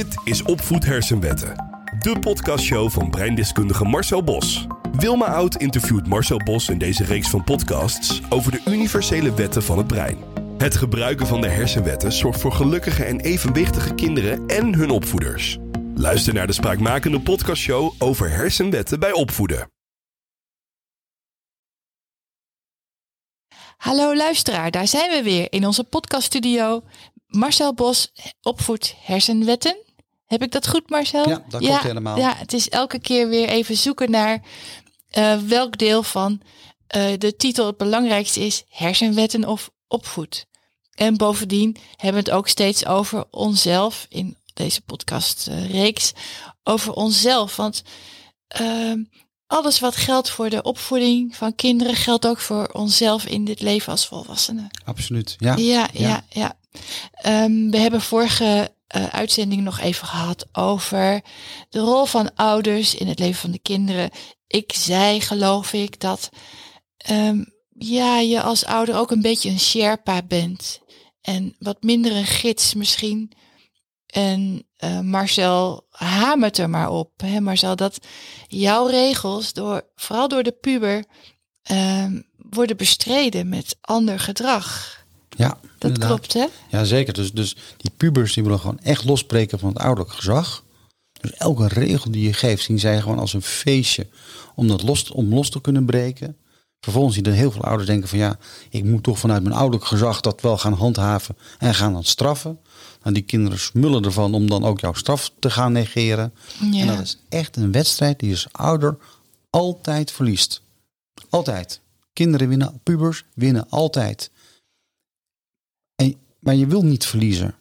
Dit is Opvoed Hersenwetten. De podcastshow van breindeskundige Marcel Bos. Wilma Oud interviewt Marcel Bos in deze reeks van podcasts over de universele wetten van het brein. Het gebruiken van de hersenwetten zorgt voor gelukkige en evenwichtige kinderen en hun opvoeders. Luister naar de spraakmakende podcastshow over hersenwetten bij opvoeden. Hallo luisteraar, daar zijn we weer in onze podcaststudio. Marcel Bos opvoedt hersenwetten. Heb ik dat goed, Marcel? Ja, dat klopt helemaal. Ja, het is elke keer weer even zoeken naar uh, welk deel van uh, de titel het belangrijkste is: hersenwetten of opvoed. En bovendien hebben we het ook steeds over onszelf in deze podcastreeks. over onszelf. Want uh, alles wat geldt voor de opvoeding van kinderen geldt ook voor onszelf in dit leven als volwassenen. Absoluut, ja. Ja, ja, ja. Um, we hebben vorige uh, uitzending nog even gehad over de rol van ouders in het leven van de kinderen. Ik zei, geloof ik, dat um, ja, je als ouder ook een beetje een sherpa bent. En wat minder een gids misschien. En uh, Marcel hamert er maar op. Hè, Marcel, dat jouw regels, door, vooral door de puber, uh, worden bestreden met ander gedrag. Ja, dat inderdaad. klopt, hè? Ja, zeker. Dus, dus die pubers die willen gewoon echt losbreken van het ouderlijk gezag. Dus elke regel die je geeft, zien zij gewoon als een feestje om dat los, om los te kunnen breken. Vervolgens zien er heel veel ouders denken van ja, ik moet toch vanuit mijn ouderlijk gezag dat wel gaan handhaven en gaan dan straffen. En die kinderen smullen ervan om dan ook jouw straf te gaan negeren. Ja. En dat is echt een wedstrijd die als ouder altijd verliest. Altijd. Kinderen winnen, pubers winnen altijd. Maar je wil niet verliezen.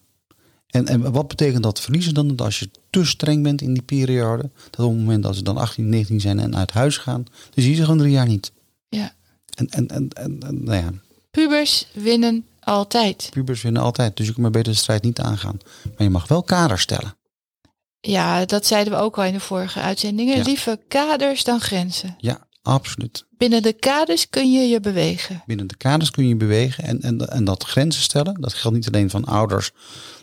En, en wat betekent dat verliezen dan? Dat als je te streng bent in die periode, dat op het moment dat ze dan 18, 19 zijn en uit huis gaan, dan zie je ze gewoon drie jaar niet. Ja. En, en, en, en, en nou ja, Pubers winnen altijd. pubers winnen altijd. Dus je kunt maar beter de strijd niet aangaan. Maar je mag wel kaders stellen. Ja, dat zeiden we ook al in de vorige uitzendingen. Ja. Liever kaders dan grenzen. Ja, absoluut. Binnen de kaders kun je je bewegen. Binnen de kaders kun je je bewegen en, en, en dat grenzen stellen. Dat geldt niet alleen van ouders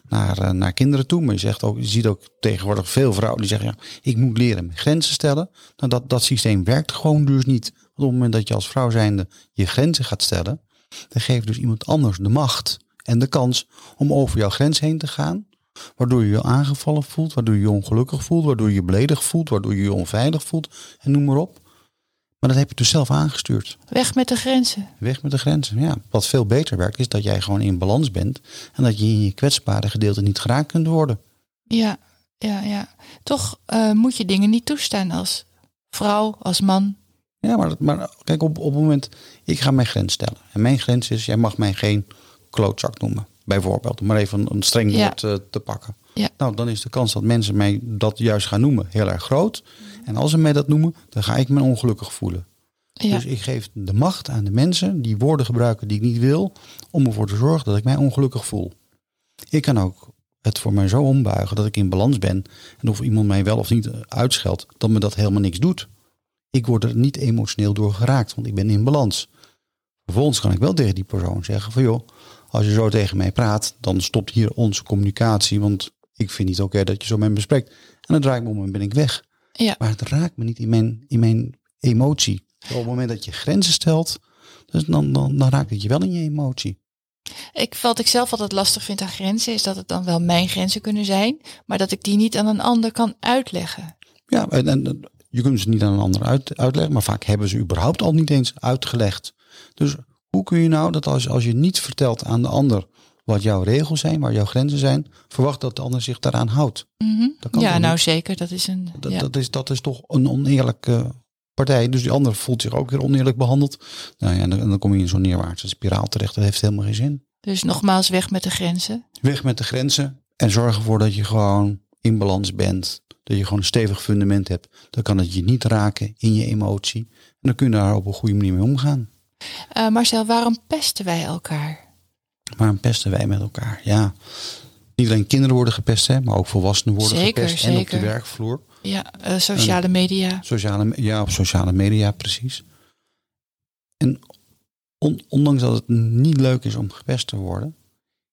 naar, eh, naar kinderen toe. Maar je, zegt ook, je ziet ook tegenwoordig veel vrouwen die zeggen... Ja, ik moet leren grenzen stellen. Nou, dat, dat systeem werkt gewoon dus niet. Want op het moment dat je als vrouw zijnde je grenzen gaat stellen... dan geef je dus iemand anders de macht en de kans om over jouw grens heen te gaan... Waardoor je je aangevallen voelt, waardoor je je ongelukkig voelt, waardoor je je beledigd voelt, waardoor je je onveilig voelt en noem maar op. Maar dat heb je dus zelf aangestuurd. Weg met de grenzen. Weg met de grenzen. Ja, wat veel beter werkt is dat jij gewoon in balans bent en dat je in je kwetsbare gedeelte niet geraakt kunt worden. Ja, ja, ja. Toch uh, moet je dingen niet toestaan als vrouw, als man. Ja, maar, maar kijk, op, op het moment, ik ga mijn grens stellen. En mijn grens is, jij mag mij geen klootzak noemen. Bijvoorbeeld, om maar even een, een streng Ja. woord uh, te pakken. Ja. Nou, dan is de kans dat mensen mij dat juist gaan noemen heel erg groot. En als ze mij dat noemen, dan ga ik me ongelukkig voelen. Ja, Dus ik geef de macht aan de mensen die woorden gebruiken die ik niet wil, om ervoor te zorgen dat ik mij ongelukkig voel. Ik kan ook het voor mij zo ombuigen dat ik in balans ben. En of iemand mij wel of niet uitscheldt, dat me dat helemaal niks doet. Ik word er niet emotioneel door geraakt, want ik ben in balans. Vervolgens kan ik wel tegen die persoon zeggen van joh, als je zo tegen mij praat, dan stopt hier onze communicatie, want ik vind niet oké dat je zo met me bespreekt. En dan draai ik me om en ben ik weg. Ja. Maar het raakt me niet in mijn, in mijn emotie. Op het moment dat je grenzen stelt, dus dan, dan, dan raakt het je wel in je emotie. Ik, wat ik zelf altijd lastig vind aan grenzen, is dat het dan wel mijn grenzen kunnen zijn, maar dat ik die niet aan een ander kan uitleggen. Ja, en, en je kunt ze niet aan een ander uit, uitleggen, maar vaak hebben ze überhaupt al niet eens uitgelegd. Dus hoe kun je nou dat als, als je niet vertelt aan de ander wat jouw regels zijn, waar jouw grenzen zijn, verwacht dat de ander zich daaraan houdt? Mhm. Dat kan Ja, nou niet? zeker. Dat is een. Dat, ja. dat, is, dat is toch een oneerlijke partij. Dus die ander voelt zich ook weer oneerlijk behandeld. Nou ja, en dan, en dan kom je in zo'n neerwaartse spiraal terecht. Dat heeft helemaal geen zin. Dus nogmaals, weg met de grenzen. Weg met de grenzen en zorg ervoor dat je gewoon in balans bent. Dat je gewoon een stevig fundament hebt. Dan kan het je niet raken in je emotie. En dan kun je daar op een goede manier mee omgaan. Eh, Marcel, waarom pesten wij elkaar? Waarom pesten wij met elkaar? Ja, niet alleen kinderen worden gepest, hè, maar ook volwassenen worden Zeker, gepest. En op de werkvloer. Ja, eh, sociale media. Sociale, ja, op sociale media, precies. En on- ondanks dat het niet leuk is om gepest te worden,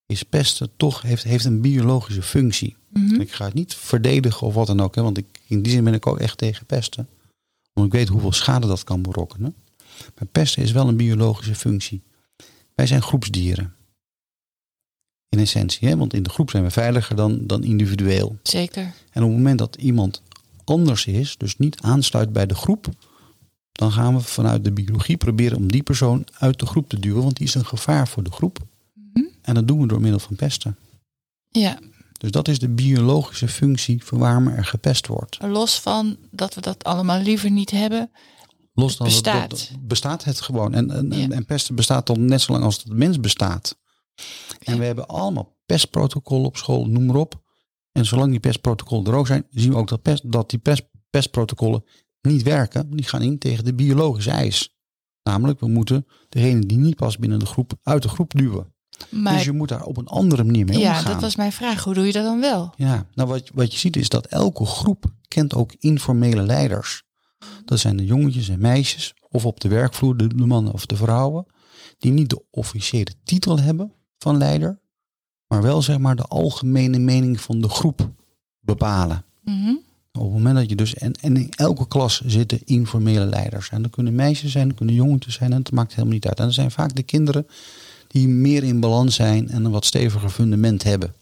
is pesten toch heeft, heeft een biologische functie. Mhm. Ik ga het niet verdedigen of wat dan ook. Hè, want ik, in die zin ben ik ook echt tegen pesten. Want ik weet hoeveel schade dat kan berokkenen. Maar pesten is wel een biologische functie. Wij zijn groepsdieren. In essentie, hè? want in de groep zijn we veiliger dan, dan individueel. Zeker. En op het moment dat iemand anders is, dus niet aansluit bij de groep, dan gaan we vanuit de biologie proberen om die persoon uit de groep te duwen, want die is een gevaar voor de groep. Mhm. En dat doen we door middel van pesten. Ja, Dus dat is de biologische functie van waarom er gepest wordt. los van dat we dat allemaal liever niet hebben. Los dan bestaat. Dat, dat- bestaat het gewoon. En, en, Ja. en pesten bestaat al net zo lang als de mens bestaat. En Ja. we hebben allemaal pestprotocollen op school, noem maar op. En zolang die pestprotocollen er ook zijn, zien we ook dat, pest, dat die pest, pestprotocollen niet werken. Die gaan in tegen de biologische eis. Namelijk, we moeten degene die niet past binnen de groep uit de groep duwen. Maar dus je moet daar op een andere manier mee ja, omgaan. dat was mijn vraag. Hoe doe je dat dan wel? Ja, nou wat, wat je ziet is dat elke groep kent ook informele leiders. Dat zijn de jongetjes en meisjes, of op de werkvloer de, de mannen of de vrouwen, die niet de officiële titel hebben van leider, maar wel zeg maar de algemene mening van de groep bepalen. Mhm. Op het moment dat je dus, en, en in elke klas zitten informele leiders. En dat kunnen meisjes zijn, dat kunnen jongetjes zijn, en dat maakt helemaal niet uit. En dat zijn vaak de kinderen die meer in balans zijn en een wat steviger fundament hebben.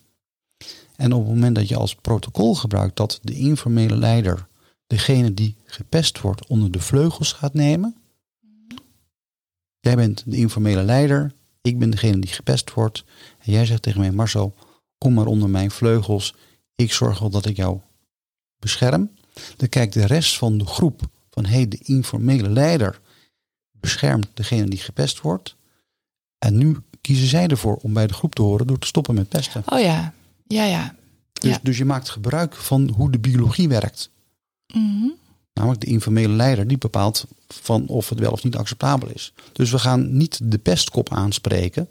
En op het moment dat je als protocol gebruikt dat de informele leider degene die gepest wordt onder de vleugels gaat nemen. Jij bent de informele leider, ik ben degene die gepest wordt. En jij zegt tegen mij, Marcel, kom maar onder mijn vleugels. Ik zorg wel dat ik jou bescherm. Dan kijkt de rest van de groep van hey, de informele leider beschermt degene die gepest wordt. En nu kiezen zij ervoor om bij de groep te horen door te stoppen met pesten. Oh ja, ja, ja. Dus, Ja. dus je maakt gebruik van hoe de biologie werkt. Mhm. Namelijk de informele leider die bepaalt van of het wel of niet acceptabel is. Dus we gaan niet de pestkop aanspreken.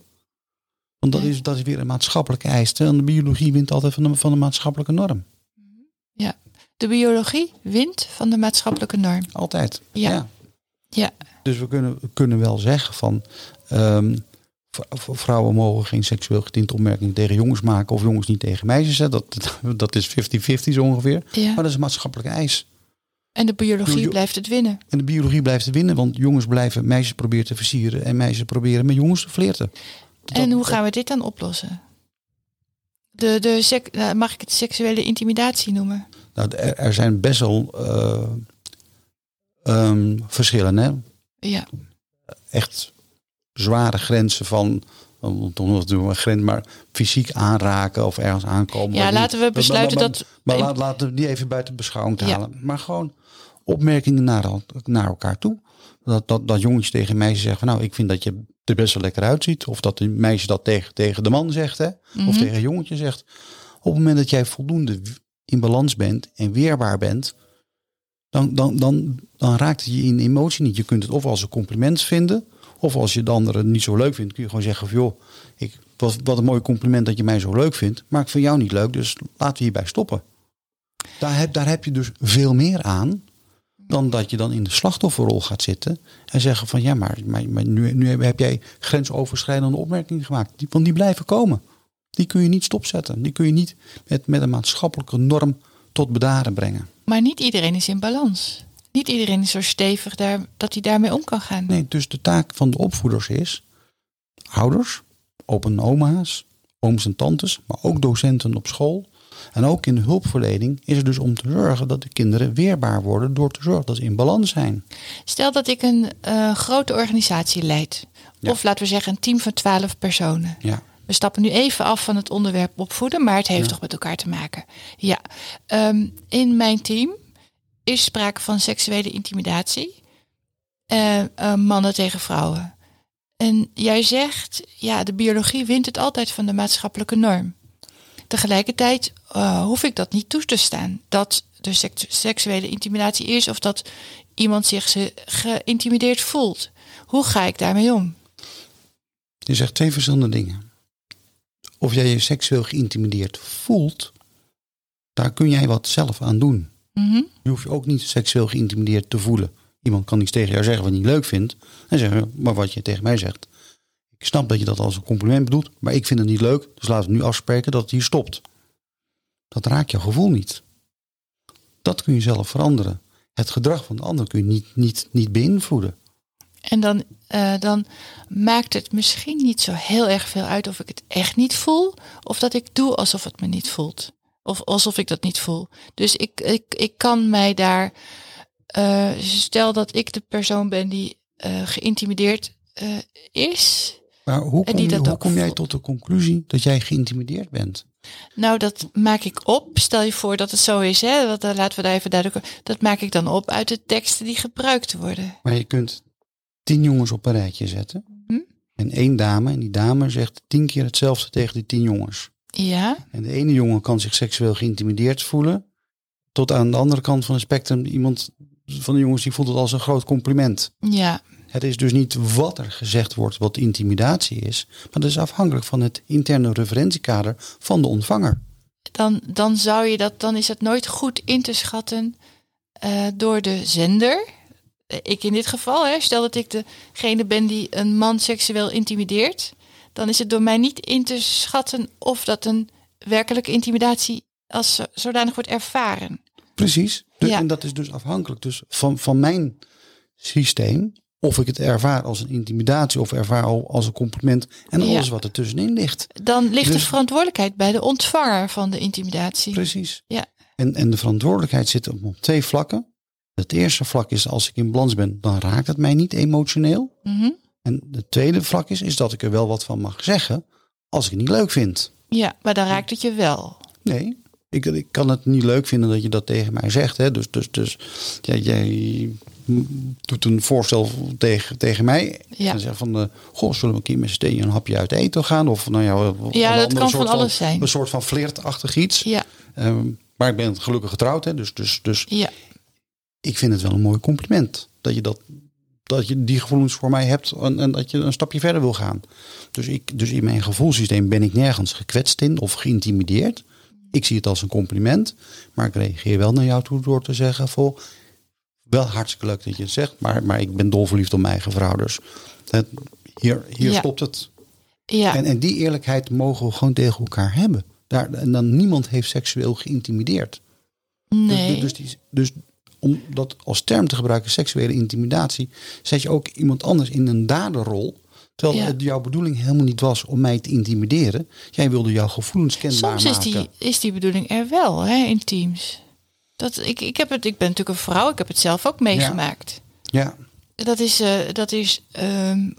Want dat, is, dat is weer een maatschappelijke eis. En de biologie wint altijd van de, van de maatschappelijke norm. De biologie wint van de maatschappelijke norm. Altijd. Ja. Ja. Dus we kunnen, kunnen wel zeggen van ehm, vrouwen mogen geen seksueel getinte opmerkingen tegen jongens maken of jongens niet tegen meisjes. Hè. Dat, dat is 50-50 zo ongeveer. ja. Maar dat is een maatschappelijke eis. En de biologie blijft het winnen. En de biologie blijft winnen, want jongens blijven meisjes proberen te versieren en meisjes proberen met jongens te flirten. Dat- en hoe gaan we dit dan oplossen? De, de eh, mag ik het seksuele intimidatie noemen? Nou, er, er zijn best wel eh, ehm, verschillen. Hè? Ja, Echt zware grenzen van, nog een grens, maar fysiek aanraken of ergens aankomen. ja laten we besluiten dat... Maar laat, laten we die even buiten beschouwing halen. Maar gewoon opmerkingen naar, el- naar elkaar toe. Dat, dat, dat jongetjes tegen meisjes zeggen van nou, ik vind dat je er best wel lekker uitziet. Of dat een meisje dat tegen, tegen de man zegt. Hè? Of Mhm. tegen een jongetje zegt. Op het moment dat jij voldoende in balans bent en weerbaar bent. Dan, dan, dan, dan raakt het je in emotie niet. Je kunt het of als een compliment vinden. Of als je de andere niet zo leuk vindt, kun je gewoon zeggen van joh, ik, wat, wat een mooi compliment dat je mij zo leuk vindt. Maar ik vind jou niet leuk, dus laten we hierbij stoppen. Daar heb, daar heb je dus veel meer aan dan dat je dan in de slachtofferrol gaat zitten en zeggen van ja, maar, maar, maar nu, nu heb- jij grensoverschrijdende opmerkingen gemaakt. Die, want die blijven komen. Die kun je niet stopzetten. Die kun je niet met, met een maatschappelijke norm tot bedaren brengen. Maar niet iedereen is in balans. Niet iedereen is zo stevig daar, dat hij daarmee om kan gaan. Nee, dus de taak van de opvoeders is ouders, opa en oma's, ooms en tantes, maar ook docenten op school. En ook in de hulpverlening is het dus om te zorgen dat de kinderen weerbaar worden door te zorgen dat ze in balans zijn. Stel dat ik een eh, grote organisatie leid. Ja. Of laten we zeggen een team van twaalf personen. Ja, We stappen nu even af van het onderwerp opvoeden, maar het heeft Ja. toch met elkaar te maken. Ja, Ehm, in mijn team is sprake van seksuele intimidatie. Eh, eh, mannen tegen vrouwen. En jij zegt, ja, de biologie wint het altijd van de maatschappelijke norm. Tegelijkertijd eh, hoef ik dat niet toe te staan. Dat er seks- seksuele intimidatie is of dat iemand zich ze- geïntimideerd voelt. Hoe ga ik daarmee om? je zegt twee verschillende dingen. Of jij je seksueel geïntimideerd voelt, daar kun jij wat zelf aan doen. Mhm. Je hoeft je ook niet seksueel geïntimideerd te voelen. Iemand kan iets tegen jou zeggen wat je niet leuk vindt. En zeggen, maar wat je tegen mij zegt, ik snap dat je dat als een compliment bedoelt, maar ik vind het niet leuk, dus laten we nu afspreken dat het hier stopt. Dat raakt jouw gevoel niet. Dat kun je zelf veranderen. Het gedrag van de ander kun je niet, niet, niet beïnvloeden. En dan, uh, dan maakt het misschien niet zo heel erg veel uit of ik het echt niet voel, of dat ik doe alsof het me niet voelt. Of alsof ik dat niet voel. Dus ik, ik, ik kan mij daar, uh, stel dat ik de persoon ben die uh, geïntimideerd is. Maar hoe kom, je, hoe kom jij tot de conclusie dat jij geïntimideerd bent? Nou, dat maak ik op. Stel je voor dat het zo is, hè? Dat, laten we daar even duidelijk. Dat maak ik dan op uit de teksten die gebruikt worden. Maar je kunt tien jongens op een rijtje zetten. Hm? En één dame, en die dame zegt tien keer hetzelfde tegen die tien jongens. Ja. En de ene jongen kan zich seksueel geïntimideerd voelen. Tot aan de andere kant van het spectrum, iemand van de jongens die voelt het als een groot compliment. Ja. Het is dus niet wat er gezegd wordt wat intimidatie is, maar dat is afhankelijk van het interne referentiekader van de ontvanger. Dan, dan zou je dat, dan is het nooit goed in te schatten uh, door de zender. Ik in dit geval, hè, stel dat ik degene ben die een man seksueel intimideert, dan is het door mij niet in te schatten of dat een werkelijke intimidatie als zodanig wordt ervaren. Precies. ja. En dat is dus afhankelijk dus van, van mijn systeem of ik het ervaar als een intimidatie of ervaar als een compliment en alles wat er tussenin ligt. Dan ligt de dus- verantwoordelijkheid bij de ontvanger van de intimidatie. Precies. Ja. En, en de verantwoordelijkheid zit op, twee vlakken. Het eerste vlak is als ik in balans ben, dan raakt het mij niet emotioneel. Mm En het tweede vlak is, is dat ik er wel wat van mag zeggen als ik het niet leuk vind. Ja, maar dan raakt het je wel. Nee, ik, ik kan het niet leuk vinden dat je dat tegen mij zegt. Hè? Dus, dus, dus ja, jij doet een voorstel tegen, tegen mij. Ja. En zegt van, uh, goh, zullen we een keer met z'n een hapje uit eten gaan? Of nou ja, ja dat kan van alles van, zijn. Een soort van flirtachtig iets. Ja. Um, maar ik ben gelukkig getrouwd, hè? Dus, dus, dus ja. ik vind het wel een mooi compliment. Dat je, dat, dat je die gevoelens voor mij hebt en, en dat je een stapje verder wil gaan. Dus, ik, dus in mijn gevoelssysteem ben ik nergens gekwetst in of geïntimideerd. Ik zie het als een compliment, maar ik reageer wel naar jou toe door te zeggen: voor wel hartstikke leuk dat je het zegt, maar, maar ik ben dolverliefd op mijn eigen vrouw. Dus het, hier, hier stopt het. Ja. En, en die eerlijkheid mogen we gewoon tegen elkaar hebben. Daar, en dan niemand heeft seksueel geïntimideerd. Nee. Dus, dus, die, dus om dat als term te gebruiken, seksuele intimidatie, zet je ook iemand anders in een daderrol. Terwijl het jouw bedoeling helemaal niet was om mij te intimideren. Jij wilde jouw gevoelens kenbaar Soms is die, is die bedoeling er wel hè, in teams. Dat, ik, ik, heb het, ik ben natuurlijk een vrouw, ik heb het zelf ook meegemaakt. Ja. Dat is, uh, dat is um,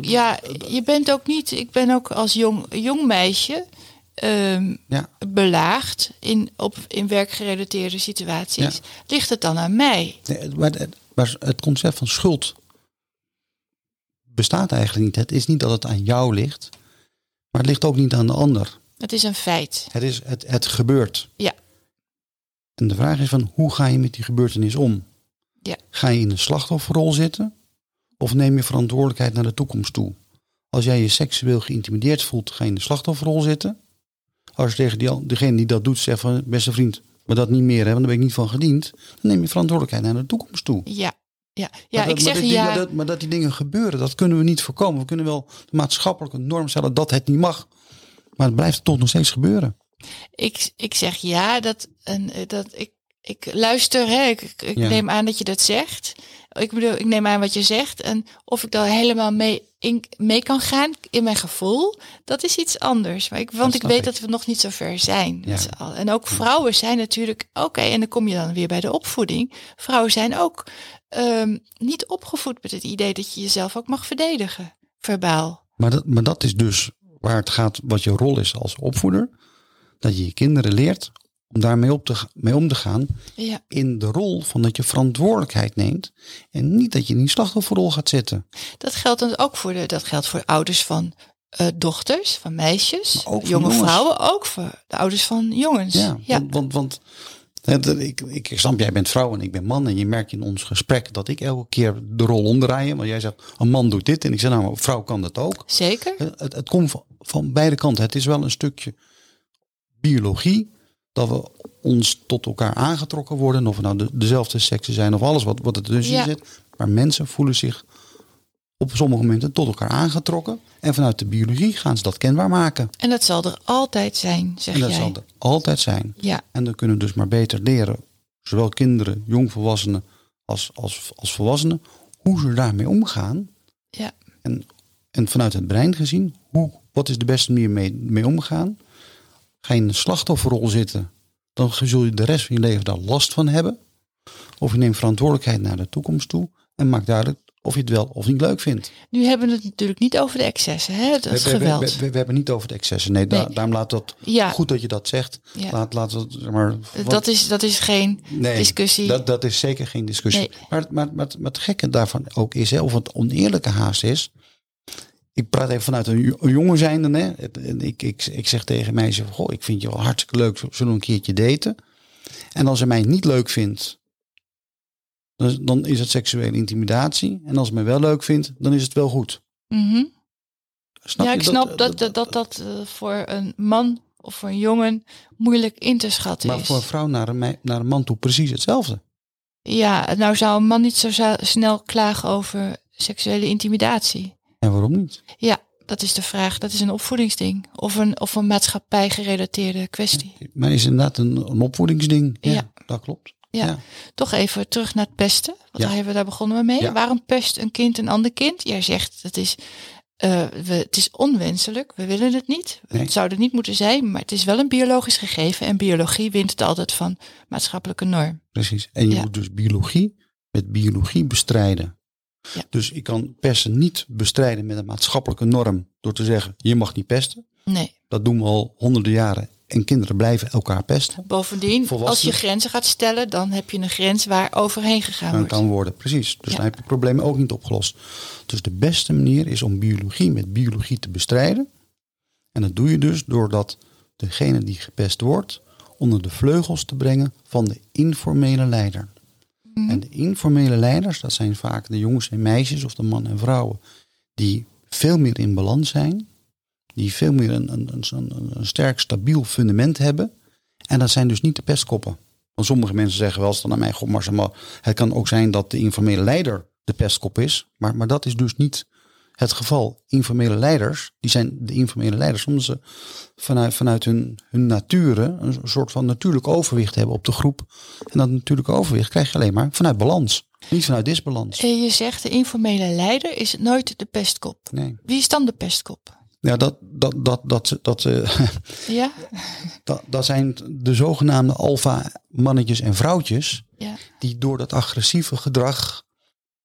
ja, je bent ook niet, ik ben ook als jong, jong meisje um, ja. belaagd in, op, in werkgerelateerde situaties. Ja. Ligt het dan aan mij? Nee, maar, het, maar het concept van schuld bestaat eigenlijk niet. Het is niet dat het aan jou ligt, maar het ligt ook niet aan de ander. Het is een feit. Het, is, het, het gebeurt. Ja. En de vraag is van hoe ga je met die gebeurtenis om? Ja. Ga je in een slachtofferrol zitten of neem je verantwoordelijkheid naar de toekomst toe? Als jij je seksueel geïntimideerd voelt, ga je in de slachtofferrol zitten. Als je tegen die, degene die dat doet zegt van beste vriend, maar dat niet meer hebben, dan ben ik niet van gediend. Dan neem je verantwoordelijkheid naar de toekomst toe. Ja, ja, ja maar ik zeg ja. Dat, maar dat die dingen gebeuren, dat kunnen we niet voorkomen. We kunnen wel de maatschappelijke norm stellen dat het niet mag. Maar het blijft toch nog steeds gebeuren. Ik, ik zeg ja, dat, en, dat ik, ik luister, hè, ik, ik Ja. neem aan dat je dat zegt. Ik bedoel, ik neem aan wat je zegt. En of ik daar helemaal mee, in, mee kan gaan in mijn gevoel, dat is iets anders. Maar ik, want ik weet ik. dat we nog niet zo ver zijn. Ja. En ook vrouwen zijn natuurlijk, oké, en dan kom je dan weer bij de opvoeding. Vrouwen zijn ook ehm, niet opgevoed met het idee dat je jezelf ook mag verdedigen, verbaal. Maar dat, maar dat is dus waar het gaat, wat je rol is als opvoeder. Dat je je kinderen leert om daarmee op te, ga- mee om te gaan Ja. in de rol van dat je verantwoordelijkheid neemt. En niet dat je in die slachtofferrol gaat zitten. Dat geldt dan ook voor de, dat geldt voor ouders van eh, dochters, van meisjes, jonge jongens. vrouwen, ook voor de ouders van jongens. Ja, ja. want, want, ik, ik, ik snap, jij bent vrouw en ik ben man. En je merkt in ons gesprek dat ik elke keer de rol omdraai. Want jij zegt, een man doet dit. En ik zeg, nou, een vrouw kan dat ook. zeker. Het, het komt van, van beide kanten. Het is wel een stukje biologie. Dat we ons tot elkaar aangetrokken worden. Of we nou de, dezelfde seksen zijn of alles wat, wat er tussen Ja. zit. Maar mensen voelen zich op sommige momenten tot elkaar aangetrokken. En vanuit de biologie gaan ze dat kenbaar maken. En dat zal er altijd zijn, zeg en dat jij. zal er altijd zijn. Ja, En dan kunnen we dus maar beter leren, zowel kinderen, jongvolwassenen als, als, als volwassenen, hoe ze daarmee omgaan. ja. En, en vanuit het brein gezien, hoe, wat is de beste manier mee, mee omgaan? Ga je in een slachtofferrol zitten, dan zul je de rest van je leven daar last van hebben. Of je neemt verantwoordelijkheid naar de toekomst toe en maakt duidelijk of je het wel of niet leuk vindt. Nu hebben we het natuurlijk niet over de excessen, hè? Dat is we, we- geweld. We, we, we hebben niet over de excessen. Nee, da- Nee. daarom laat dat Ja. goed dat je dat zegt. Ja. Laat, laat dat, zeg maar, wat- dat, is, dat is geen Nee, discussie. Dat, dat is zeker geen discussie. Nee. Maar, maar, maar, maar het gekke daarvan ook is, hè, of het oneerlijke haast is. Ik praat even vanuit een, jo- een jongen zijnde. Hè. Ik, ik, ik zeg tegen meisje, goh, ik vind je wel hartstikke leuk, zullen we een keertje daten? En als ze mij niet leuk vindt, dan, is- dan is het seksuele intimidatie. En als ze mij wel leuk vindt, dan is het wel goed. Mhm. Snap ja, ik snap dat dat, dat, dat eh, voor een man of voor een jongen moeilijk in te schatten Maar is. voor een vrouw naar een, naar een man toe precies hetzelfde. Ja, nou zou een man niet zo snel klagen over seksuele intimidatie. En waarom niet? Ja, dat is de vraag. Dat is een opvoedingsding. Of een, of een maatschappij gerelateerde kwestie. Maar is inderdaad een, een opvoedingsding. Ja, Ja. dat klopt. Ja. Toch even terug naar het pesten. Want Ja. daar hebben we daar begonnen we mee. Waarom pest een kind een ander kind? Jij zegt het is, eh, we, het is onwenselijk. We willen het niet. Nee. Het zou er niet moeten zijn. Maar het is wel een biologisch gegeven. En biologie wint het altijd van maatschappelijke norm. Precies. En je moet dus biologie met biologie bestrijden. Ja. Dus ik kan pesten niet bestrijden met een maatschappelijke norm door te zeggen je mag niet pesten. Nee. Dat doen we al honderden jaren en kinderen blijven elkaar pesten. Bovendien, als je grenzen gaat stellen, dan heb je een grens waar overheen gegaan wordt. kan worden, precies. Dus Ja. dan heb je het probleem ook niet opgelost. Dus de beste manier is om biologie met biologie te bestrijden. En dat doe je dus doordat degene die gepest wordt onder de vleugels te brengen van de informele leider. Mhm. En de informele leiders, dat zijn vaak de jongens en meisjes of de mannen en vrouwen, die veel meer in balans zijn, die veel meer een, een, een, sterk stabiel fundament hebben. En dat zijn dus niet de pestkoppen. Want sommige mensen zeggen wel eens dan aan mij, god Marcel, maar het kan ook zijn dat de informele leider de pestkop is. Maar, maar dat is dus niet het geval. Informele leiders, die zijn de informele leiders, omdat ze vanuit, vanuit hun, hun nature een soort van natuurlijk overwicht hebben op de groep. En dat natuurlijke overwicht krijg je alleen maar vanuit balans. Niet vanuit disbalans. Je zegt de informele leider is nooit de pestkop. Nee. Wie is dan de pestkop? Ja, dat, dat, dat, dat, dat, Ja? dat, dat zijn de zogenaamde alfa mannetjes en vrouwtjes. Ja. die door dat agressieve gedrag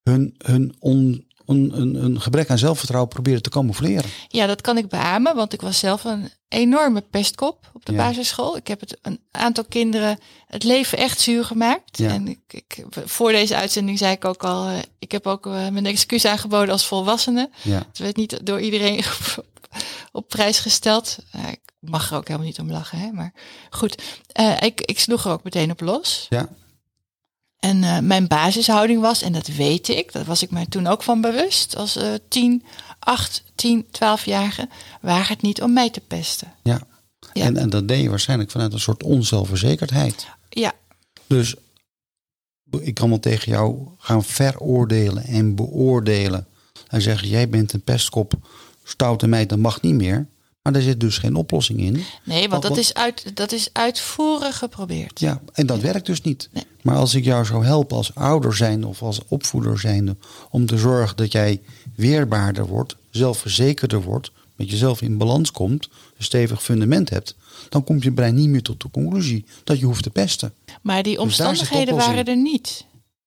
hun, hun on, on- een, een gebrek aan zelfvertrouwen proberen te camoufleren. ja, dat kan ik beamen, want ik was zelf een enorme pestkop op de Ja. basisschool. Ik heb het een aantal kinderen het leven echt zuur gemaakt. Ja. En ik, ik, voor deze uitzending zei ik ook al, eh, ik heb ook eh, mijn excuus aangeboden als volwassene. Ja. Het werd niet door iedereen op, prijs gesteld. Eh, ik mag er ook helemaal niet om lachen, hè? maar goed. Ik, ik sloeg er ook meteen op los. Ja. En eh, mijn basishouding was, en dat weet ik, dat was ik mij toen ook van bewust, als eh 10, 8, 10, 12-jarige, waar het niet om mij te pesten. Ja. Ja. En, en dat deed je waarschijnlijk vanuit een soort onzelfverzekerdheid. Ja, Dus ik kan wel tegen jou gaan veroordelen en beoordelen. En zeggen, jij bent een pestkop, stoute meid, dat mag niet meer. Maar daar zit dus geen oplossing in. nee, want dat is, uit, dat is uitvoerig geprobeerd. Ja, en dat werkt dus niet. Nee. Maar als ik jou zou helpen als ouder zijnde of als opvoeder zijnde... om te zorgen dat jij weerbaarder wordt, zelfverzekerder wordt... met jezelf in balans komt, een stevig fundament hebt... dan komt je brein niet meer tot de conclusie dat je hoeft te pesten. Maar die de omstandigheden waren er niet.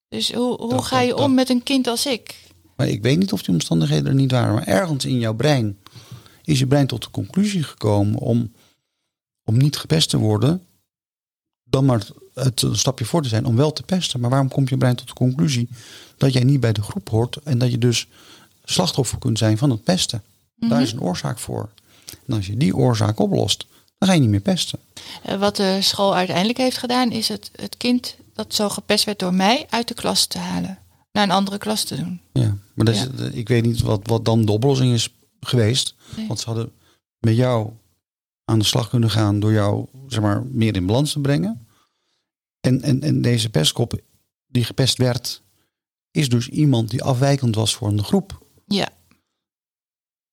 Dus hoe, hoe Dat- ga je dat- om met een kind als ik? Maar ik weet niet of die omstandigheden er niet waren. Maar ergens in jouw brein is je brein tot de conclusie gekomen... om, om niet gepest te worden... dan maar het een stapje voor te zijn om wel te pesten. Maar waarom komt je brein tot de conclusie dat jij niet bij de groep hoort en dat je dus slachtoffer kunt zijn van het pesten? Daar is een oorzaak voor. En als je die oorzaak oplost, dan ga je niet meer pesten. Eh, Wat de school uiteindelijk heeft gedaan, is het, het kind dat zo gepest werd door mij uit de klas te halen. Naar een andere klas te doen. Ja, maar dat is, Ja. ik weet niet wat, wat dan de oplossing is geweest. Nee. Want ze hadden met jou aan de slag kunnen gaan door jou zeg maar, meer in balans te brengen. En, en, en deze pestkop die gepest werd, is dus iemand die afwijkend was voor een groep. Ja.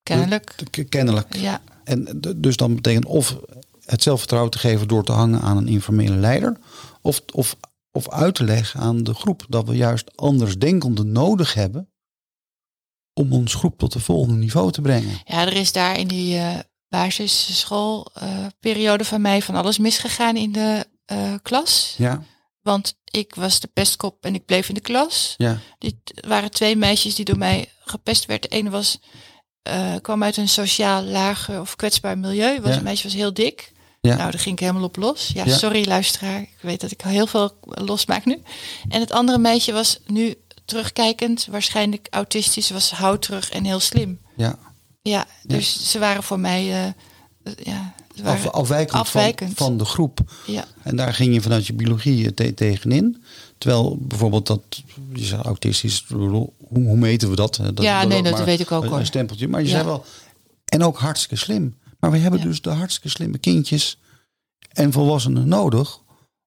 Kennelijk. Kennelijk. Ja. En dus dan betekent of het zelfvertrouwen te geven door te hangen aan een informele leider. Of, of, of uit te leggen aan de groep dat we juist andersdenkenden nodig hebben. Om ons groep tot het volgende niveau te brengen. Ja, er is daar in die eh basisschoolperiode van mij van alles misgegaan in de eh, klas. Ja, Want ik was de pestkop en ik bleef in de klas. ja, Dit waren twee meisjes die door mij gepest werd. De ene was, kwam uit een sociaal lager of kwetsbaar milieu. Was, Ja. Een meisje was heel dik. Ja. Nou, daar ging ik helemaal op los. Ja, Ja. sorry luisteraar. Ik weet dat ik heel veel losmaak nu. En het andere meisje was nu terugkijkend, waarschijnlijk autistisch, was houterig en heel slim. ja. Ja, dus ze waren voor mij, eh, eh, ja, ze Af, waren, afwijkend, afwijkend. Van, van de groep. ja, En daar ging je vanuit je biologie te- tegenin. Terwijl bijvoorbeeld dat, je zegt autistisch, hoe, hoe meten we dat? Dat Ja, nee, dat weet ik ook, hoor. Een stempeltje, maar je Ja. zei wel, en ook hartstikke slim. Maar we hebben Ja. dus de hartstikke slimme kindjes en volwassenen nodig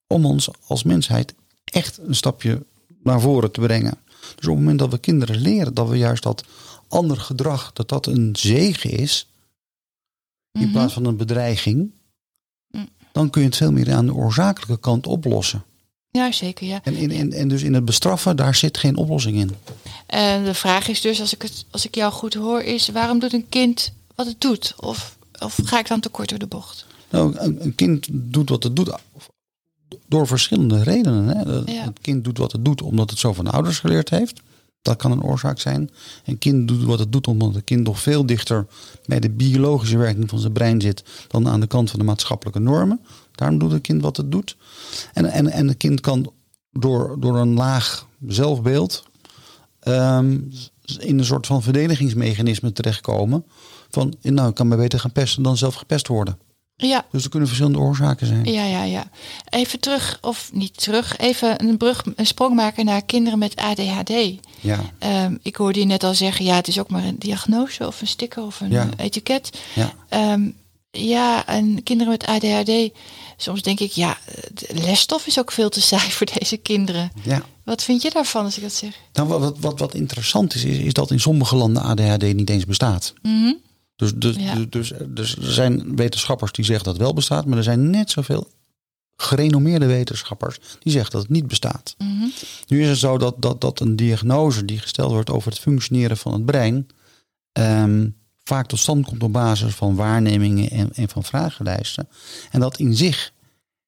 om ons als mensheid echt een stapje naar voren te brengen. Dus op het moment dat we kinderen leren dat we juist dat ander gedrag, dat dat een zegen is, in Mhm. plaats van een bedreiging, Mm. dan kun je het veel meer aan de oorzakelijke kant oplossen. ja, zeker, ja. En, in, en, en dus in het bestraffen, daar zit geen oplossing in. En de vraag is dus, als ik, het, als ik jou goed hoor, is waarom doet een kind wat het doet? Of, of ga ik dan te kort door de bocht? Nou, een kind doet wat het doet door verschillende redenen. Hè. Dat- Ja. Het kind doet wat het doet omdat het zo van de ouders geleerd heeft. Dat kan een oorzaak zijn. Een kind doet wat het doet omdat het kind nog veel dichter bij de biologische werking van zijn brein zit dan aan de kant van de maatschappelijke normen. Daarom doet het kind wat het doet. En, en, en het kind kan door, door een laag zelfbeeld ehm, in een soort van verdedigingsmechanisme terechtkomen. Van, nou, ik kan me beter gaan pesten dan zelf gepest worden. Ja, Dus er kunnen verschillende oorzaken zijn. ja, ja, ja. Even terug, of niet terug, even een brug, een sprong maken naar kinderen met ADHD. Ja, Ehm, ik hoorde je net al zeggen, ja, het is ook maar een diagnose of een sticker of een Ja. etiket. ja. Ehm, ja, en kinderen met ADHD, soms denk ik, ja, de lesstof is ook veel te saai voor deze kinderen. ja. Wat vind je daarvan als ik dat zeg? Nou, wat, wat, wat, interessant is, is, is dat in sommige landen ADHD niet eens bestaat. Mhm. Dus, dus, Ja. dus, dus, dus er zijn wetenschappers die zeggen dat het wel bestaat, maar er zijn net zoveel gerenommeerde wetenschappers die zeggen dat het niet bestaat. Mhm. Nu is het zo dat, dat, dat een diagnose die gesteld wordt over het functioneren van het brein ehm, vaak tot stand komt op basis van waarnemingen en, en van vragenlijsten. En dat in zich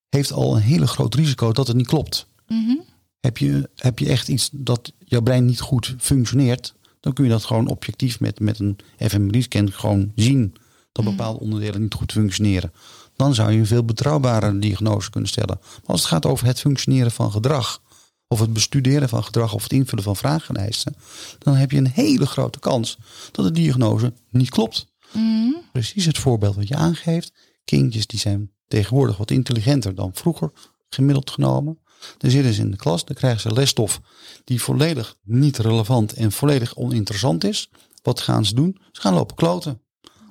heeft al een hele groot risico dat het niet klopt. Mhm. Heb je, heb je echt iets dat jouw brein niet goed functioneert, dan kun je dat gewoon objectief met, met een fMRI-scan gewoon zien dat bepaalde onderdelen niet goed functioneren. Dan zou je een veel betrouwbare diagnose kunnen stellen. Maar als het gaat over het functioneren van gedrag, of het bestuderen van gedrag of het invullen van vragenlijsten, dan heb je een hele grote kans dat de diagnose niet klopt. Mhm. Precies het voorbeeld wat je aangeeft. Kindjes die zijn tegenwoordig wat intelligenter dan vroeger, gemiddeld genomen. Dan zitten ze in de klas, dan krijgen ze lesstof die volledig niet relevant en volledig oninteressant is. Wat gaan ze doen? Ze gaan lopen kloten.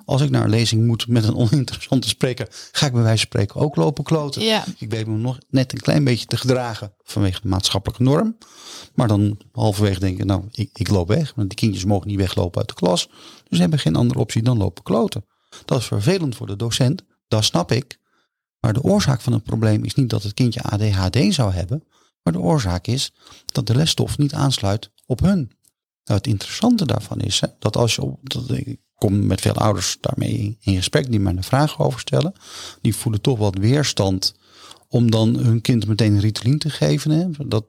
Als ik naar een lezing moet met een oninteressante spreker, ga ik bij wijze van spreken ook lopen kloten. Ja. Ik weet me nog net een klein beetje te gedragen vanwege de maatschappelijke norm. Maar dan halverwege denk ik, nou, ik, ik loop weg. Want die kindjes mogen niet weglopen uit de klas. Dus ze hebben geen andere optie dan lopen kloten. Dat is vervelend voor de docent, dat snap ik. Maar de oorzaak van het probleem is niet dat het kindje ADHD zou hebben. Maar de oorzaak is dat de lesstof niet aansluit op hun. Nou, het interessante daarvan is hè, dat als je op, ik kom met veel ouders daarmee in gesprek die mij een vraag over stellen. Die voelen toch wat weerstand om dan hun kind meteen Ritalin te geven. Hè. Dat,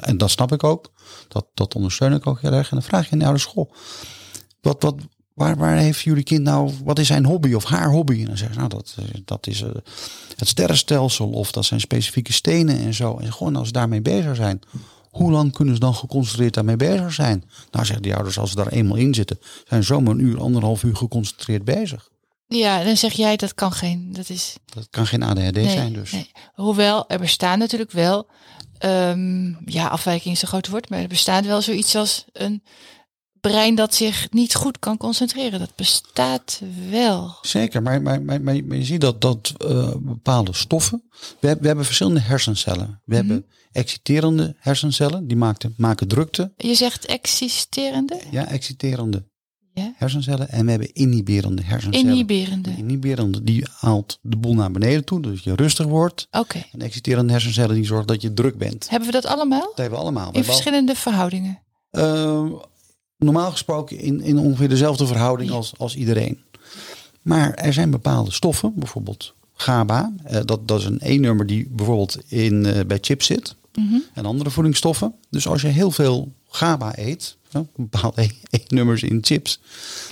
en dat snap ik ook. Dat, dat ondersteun ik ook heel erg. En dan vraag je in de school. Wat, wat, waar, waar heeft jullie kind nou, wat is zijn hobby of haar hobby? En dan zeggen ze, nou dat, eh, dat is eh, het sterrenstelsel of dat zijn specifieke stenen en zo. En gewoon als ze daarmee bezig zijn. Hoe lang kunnen ze dan geconcentreerd daarmee bezig zijn? Nou zeggen die ouders, als ze daar eenmaal in zitten, zijn zomaar een uur, anderhalf uur geconcentreerd bezig. Ja, dan zeg jij dat kan geen. Dat is. Dat kan geen ADHD nee, zijn dus. nee. Hoewel er bestaan natuurlijk wel. ehm, ja, afwijking is een groot woord, maar er bestaat wel zoiets als een brein dat zich niet goed kan concentreren. Dat bestaat wel. Zeker, maar, maar, maar, maar, je ziet dat, dat eh, bepaalde stoffen. We, hebben- we hebben verschillende hersencellen. We hebben exciterende hersencellen, die maken, maken drukte. Je zegt existerende? Ja, exciterende. Ja. hersencellen. En we hebben inhiberende hersencellen. Inhiberende. Inhiberende, die haalt de boel naar beneden toe, dus je rustig wordt. Oké. En exciterende hersencellen, die zorgen dat je druk bent. Hebben we dat allemaal? Dat hebben we allemaal. We In al- verschillende verhoudingen. Eh, normaal gesproken in, in ongeveer dezelfde verhouding als, als iedereen. Maar er zijn bepaalde stoffen, bijvoorbeeld GABA. eh, dat, dat is een E-nummer die bijvoorbeeld in, eh, bij chips zit. En andere voedingsstoffen. Dus als je heel veel GABA eet, bepaalde E-nummers in chips,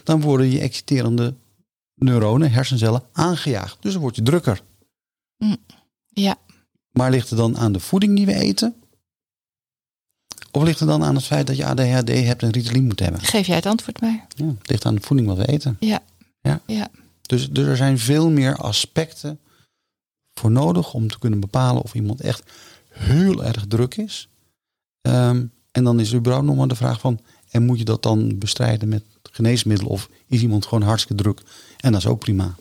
dan worden je exciterende neuronen, hersencellen, aangejaagd. Dus dan word je drukker. Ja. Maar ligt het dan aan de voeding die we eten? Of ligt het dan aan het feit dat je ADHD hebt en Ritalin moet hebben? Geef jij het antwoord maar. Ja, het ligt aan de voeding wat we eten. Ja. Ja. Ja. Dus, dus er zijn veel meer aspecten voor nodig om te kunnen bepalen of iemand echt heel erg druk is. Ehm, en dan is er überhaupt nog maar de vraag van, en moet je dat dan bestrijden met geneesmiddelen of is iemand gewoon hartstikke druk? En dat is ook prima.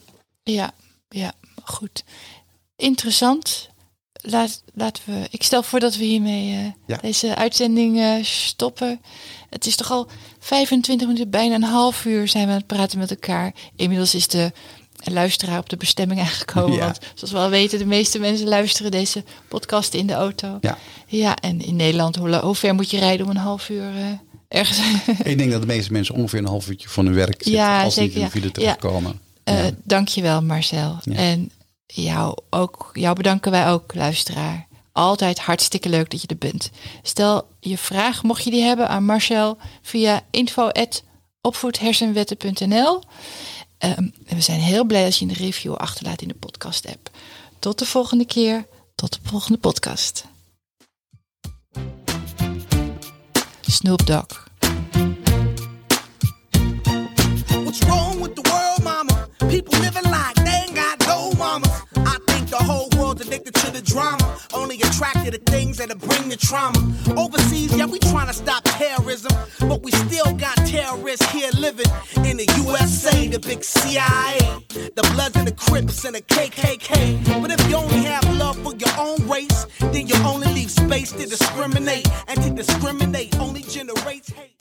Ja, ja, goed. Interessant. Laat, laten we. Ik stel voor dat we hiermee eh, Ja. deze uitzending eh, stoppen. Het is toch al 25 minuten, bijna een half uur zijn we aan het praten met elkaar. Inmiddels is de luisteraar op de bestemming aangekomen. Ja. Want zoals we al weten, de meeste mensen luisteren deze podcast in de auto. Ja. Ja, en in Nederland, hoe, ver moet je rijden om een half uur eh, ergens? Ik denk dat de meeste mensen ongeveer een half uurtje van hun werk zitten Ja, als ze niet zeker, in de file terechtkomen. Eh Ja. Dankjewel Marcel. Ja. En jou, ook, jou bedanken wij ook, luisteraar. Altijd hartstikke leuk dat je er bent. Stel je vraag, mocht je die hebben, aan Marcel via info.opvoedhersenwetten.nl. Ehm, en we zijn heel blij als je een review achterlaat in de podcast app. Tot de volgende keer. Tot de volgende podcast. Snoop Dogg. Addicted to the drama. Only attracted to things that'll bring the trauma. Overseas, yeah, we trying to stop terrorism. But we still got terrorists here living in the USA, the big CIA. The Bloods and the Crips and the KKK. But if you only have love for your own race, then you only leave space to discriminate. And to discriminate only generates hate.